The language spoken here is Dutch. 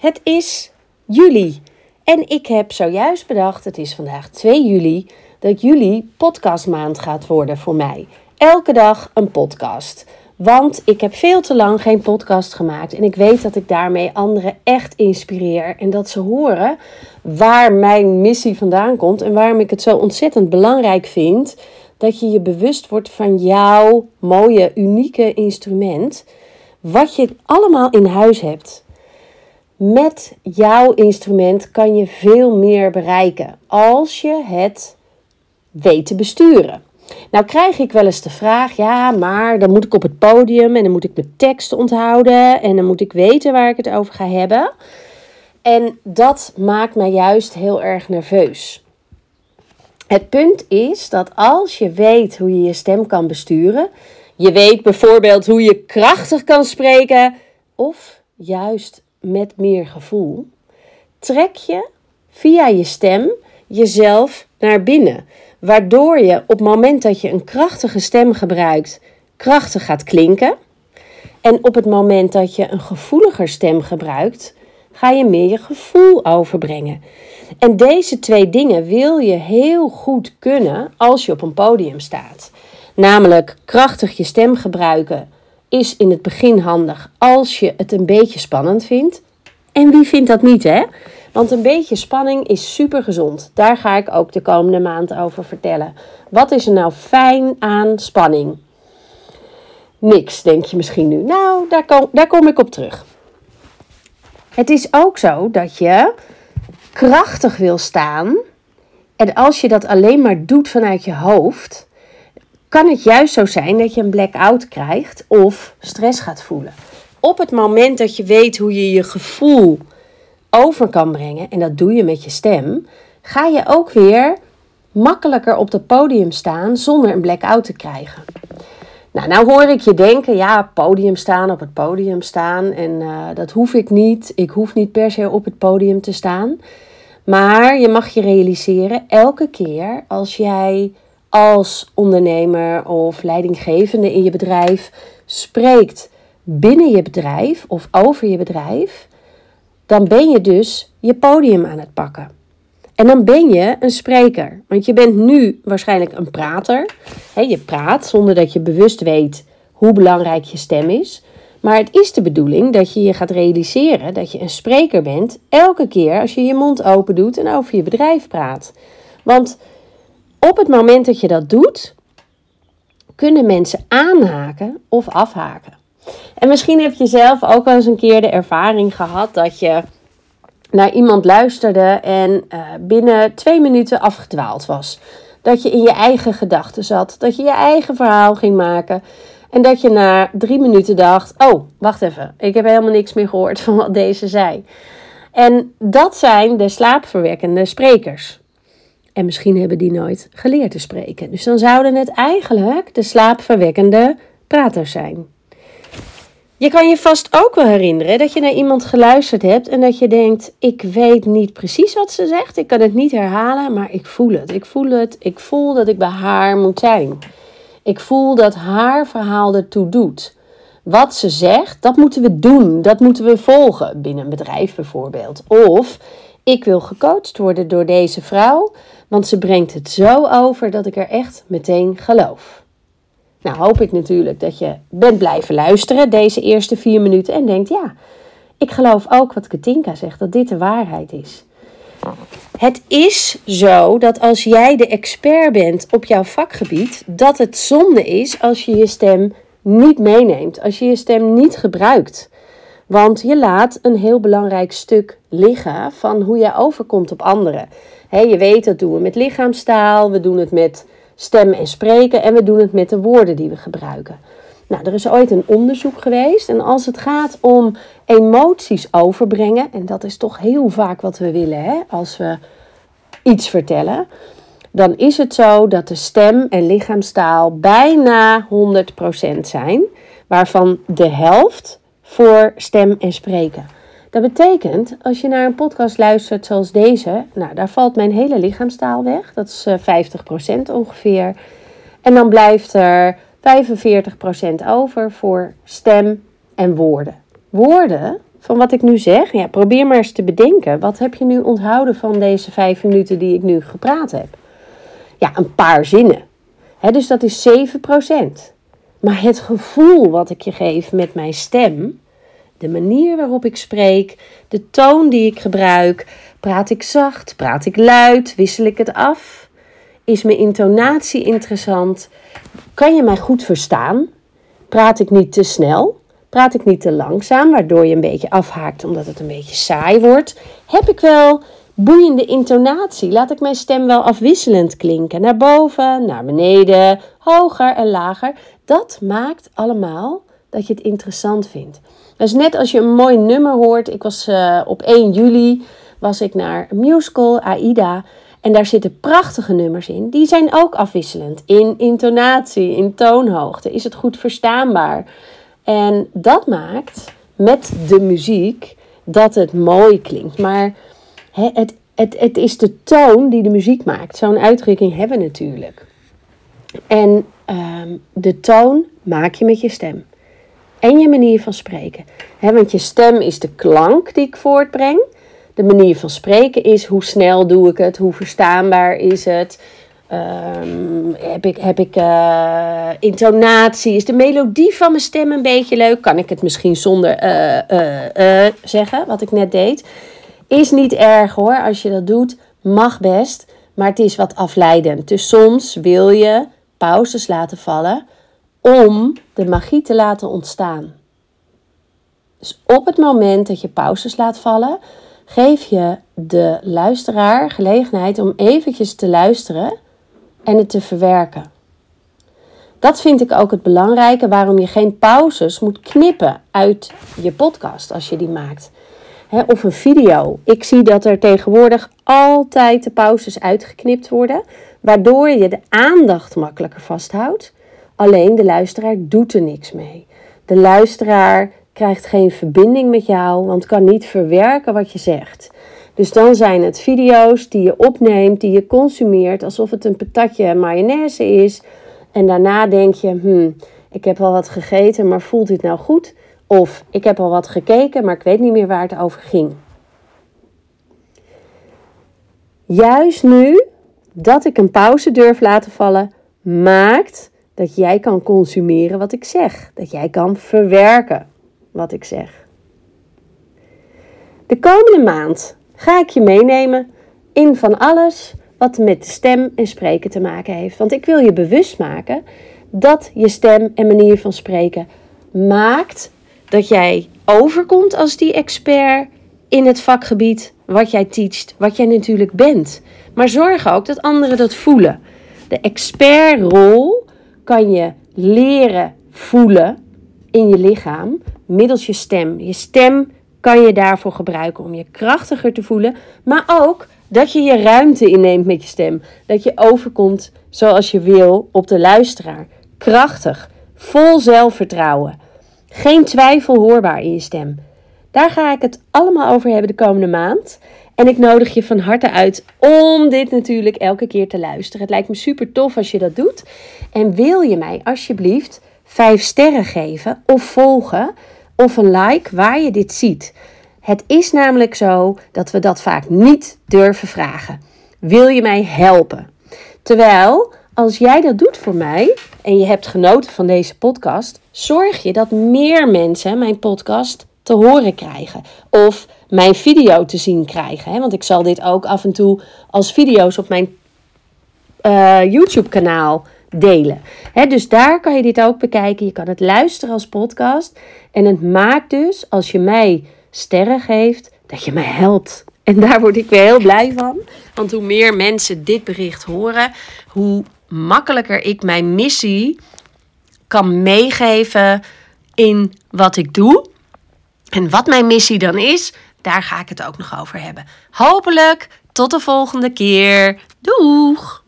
Het is juli en ik heb zojuist bedacht, het is vandaag 2 juli, dat juli podcastmaand gaat worden voor mij. Elke dag een podcast. Want ik heb veel te lang geen podcast gemaakt. En ik weet dat ik daarmee anderen echt inspireer. En dat ze horen waar mijn missie vandaan komt. En waarom ik het zo ontzettend belangrijk vind. Dat je je bewust wordt van jouw mooie, unieke instrument. Wat je allemaal in huis hebt. Met jouw instrument kan je veel meer bereiken. Als je het weet te besturen. Nou krijg ik wel eens de vraag, ja, maar dan moet ik op het podium en dan moet ik mijn tekst onthouden en dan moet ik weten waar ik het over ga hebben. En dat maakt mij juist heel erg nerveus. Het punt is dat als je weet hoe je je stem kan besturen, je weet bijvoorbeeld hoe je krachtig kan spreken of juist met meer gevoel, trek je via je stem jezelf naar binnen. Waardoor je op het moment dat je een krachtige stem gebruikt, krachtig gaat klinken. En op het moment dat je een gevoeliger stem gebruikt, ga je meer je gevoel overbrengen. En deze twee dingen wil je heel goed kunnen als je op een podium staat. Namelijk krachtig je stem gebruiken is in het begin handig als je het een beetje spannend vindt. En wie vindt dat niet, hè? Want een beetje spanning is super gezond. Daar ga ik ook de komende maand over vertellen. Wat is er nou fijn aan spanning? Niks, denk je misschien nu. Nou, daar kom, daar kom ik op terug. Het is ook zo dat je krachtig wil staan. En als je dat alleen maar doet vanuit je hoofd, kan het juist zo zijn dat je een blackout krijgt of stress gaat voelen. Op het moment dat je weet hoe je je gevoel over kan brengen, en dat doe je met je stem, ga je ook weer makkelijker op het podium staan zonder een blackout te krijgen. Nou, nou hoor ik je denken, ja, podium staan, op het podium staan. En uh, dat hoef ik niet. Ik hoef niet per se op het podium te staan. Maar je mag je realiseren, elke keer als jij als ondernemer of leidinggevende in je bedrijf spreekt binnen je bedrijf of over je bedrijf, dan ben je dus je podium aan het pakken. En dan ben je een spreker. Want je bent nu waarschijnlijk een prater. je praat zonder dat je bewust weet hoe belangrijk je stem is. Maar het is de bedoeling dat je je gaat realiseren dat je een spreker bent elke keer als je je mond open doet en over je bedrijf praat. Want op het moment dat je dat doet, kunnen mensen aanhaken of afhaken. En misschien heb je zelf ook wel eens een keer de ervaring gehad dat je naar iemand luisterde en uh, binnen twee minuten afgedwaald was. Dat je in je eigen gedachten zat, dat je je eigen verhaal ging maken. En dat je na drie minuten dacht: Oh, wacht even, ik heb helemaal niks meer gehoord van wat deze zei. En dat zijn de slaapverwekkende sprekers. En misschien hebben die nooit geleerd te spreken. Dus dan zouden het eigenlijk de slaapverwekkende praters zijn. Je kan je vast ook wel herinneren dat je naar iemand geluisterd hebt en dat je denkt: ik weet niet precies wat ze zegt, ik kan het niet herhalen, maar ik voel het. Ik voel het. Ik voel dat ik bij haar moet zijn. Ik voel dat haar verhaal ertoe doet. Wat ze zegt, dat moeten we doen, dat moeten we volgen binnen een bedrijf bijvoorbeeld. Of ik wil gecoacht worden door deze vrouw, want ze brengt het zo over dat ik er echt meteen geloof. Nou hoop ik natuurlijk dat je bent blijven luisteren deze eerste vier minuten en denkt, ja, ik geloof ook wat Katinka zegt, dat dit de waarheid is. Het is zo dat als jij de expert bent op jouw vakgebied, dat het zonde is als je je stem niet meeneemt, als je je stem niet gebruikt. Want je laat een heel belangrijk stuk liggen van hoe jij overkomt op anderen. je weet, dat doen we met lichaamstaal, we doen het met stemmen en spreken en we doen het met de woorden die we gebruiken. Nou, er is ooit een onderzoek geweest en als het gaat om emoties overbrengen, en dat is toch heel vaak wat we willen hè, als we iets vertellen, dan is het zo dat de stem en lichaamstaal bijna 100% zijn, waarvan de helft voor stem en spreken. Dat betekent, als je naar een podcast luistert zoals deze, nou, daar valt mijn hele lichaamstaal weg. Dat is 50% eh, ongeveer. En dan blijft er 45% over voor stem en woorden. Woorden van wat ik nu zeg? Ja, probeer maar eens te bedenken. Wat heb je nu onthouden van deze vijf minuten die ik nu gepraat heb? Ja, een paar zinnen. dus dat is 7%. Maar het gevoel wat ik je geef met mijn stem, de manier waarop ik spreek, de toon die ik gebruik, praat ik zacht, praat ik luid, wissel ik het af, is mijn intonatie interessant, kan je mij goed verstaan, praat ik niet te snel, praat ik niet te langzaam, waardoor je een beetje afhaakt omdat het een beetje saai wordt, heb ik wel boeiende intonatie. Laat ik mijn stem wel afwisselend klinken. Naar boven, naar beneden, hoger en lager. Dat maakt allemaal dat je het interessant vindt. Dus net als je een mooi nummer hoort. Ik was uh, op 1 juli was ik naar musical, Aida. En daar zitten prachtige nummers in. Die zijn ook afwisselend. In intonatie, in toonhoogte. Is het goed verstaanbaar? En dat maakt met de muziek dat het mooi klinkt. Maar het, het, het is de toon die de muziek maakt. Zo'n uitdrukking hebben we natuurlijk. En ehm, de toon maak je met je stem. En je manier van spreken. want je stem is de klank die ik voortbreng. De manier van spreken is hoe snel doe ik het, hoe verstaanbaar is het. Um, heb ik, heb ik uh, intonatie? Is de melodie van mijn stem een beetje leuk? Kan ik het misschien zonder uh, zeggen, wat ik net deed? Is niet erg hoor, als je dat doet. Mag best, maar het is wat afleidend. Dus soms wil je pauzes laten vallen om de magie te laten ontstaan. Dus op het moment dat je pauzes laat vallen, geef je de luisteraar gelegenheid om eventjes te luisteren en het te verwerken. Dat vind ik ook het belangrijke waarom je geen pauzes moet knippen uit je podcast als je die maakt of een video. Ik zie dat er tegenwoordig altijd de pauzes uitgeknipt worden, waardoor je de aandacht makkelijker vasthoudt. Alleen de luisteraar doet er niks mee. De luisteraar krijgt geen verbinding met jou, want kan niet verwerken wat je zegt. Dus dan zijn het video's die je opneemt, die je consumeert, alsof het een patatje mayonaise is. En daarna denk je, hmm, ik heb wel wat gegeten, maar voelt dit nou goed? Of ik heb al wat gekeken, maar ik weet niet meer waar het over ging. Juist nu dat ik een pauze durf laten vallen, maakt dat jij kan consumeren wat ik zeg. Dat jij kan verwerken wat ik zeg. De komende maand ga ik je meenemen in van alles wat met stem en spreken te maken heeft. Want ik wil je bewust maken dat je stem en manier van spreken maakt dat jij overkomt als die expert in het vakgebied wat jij teacht, wat jij natuurlijk bent. Maar zorg ook dat anderen dat voelen. De expertrol kan je leren voelen in je lichaam middels je stem. Je stem kan je daarvoor gebruiken om je krachtiger te voelen, maar ook dat je je ruimte inneemt met je stem. Dat je overkomt zoals je wil op de luisteraar. Krachtig, vol zelfvertrouwen. Geen twijfel hoorbaar in je stem. Daar ga ik het allemaal over hebben de komende maand. En ik nodig je van harte uit om dit natuurlijk elke keer te luisteren. Het lijkt me super tof als je dat doet. En wil je mij alsjeblieft vijf sterren geven of volgen of een like waar je dit ziet. Het is namelijk zo dat we dat vaak niet durven vragen. Wil je mij helpen? Terwijl als jij dat doet voor mij en je hebt genoten van deze podcast, zorg je dat meer mensen mijn podcast te horen krijgen. Of mijn video te zien krijgen. Hè? Want ik zal dit ook af en toe als video's op mijn uh, YouTube-kanaal delen. Hè, dus daar kan je dit ook bekijken. Je kan het luisteren als podcast. En het maakt dus, als je mij sterren geeft, dat je mij helpt. En daar word ik weer heel blij van. Want hoe meer mensen dit bericht horen, hoe makkelijker ik mijn missie kan meegeven in wat ik doe. En wat mijn missie dan is, daar ga ik het ook nog over hebben. Hopelijk tot de volgende keer. Doeg!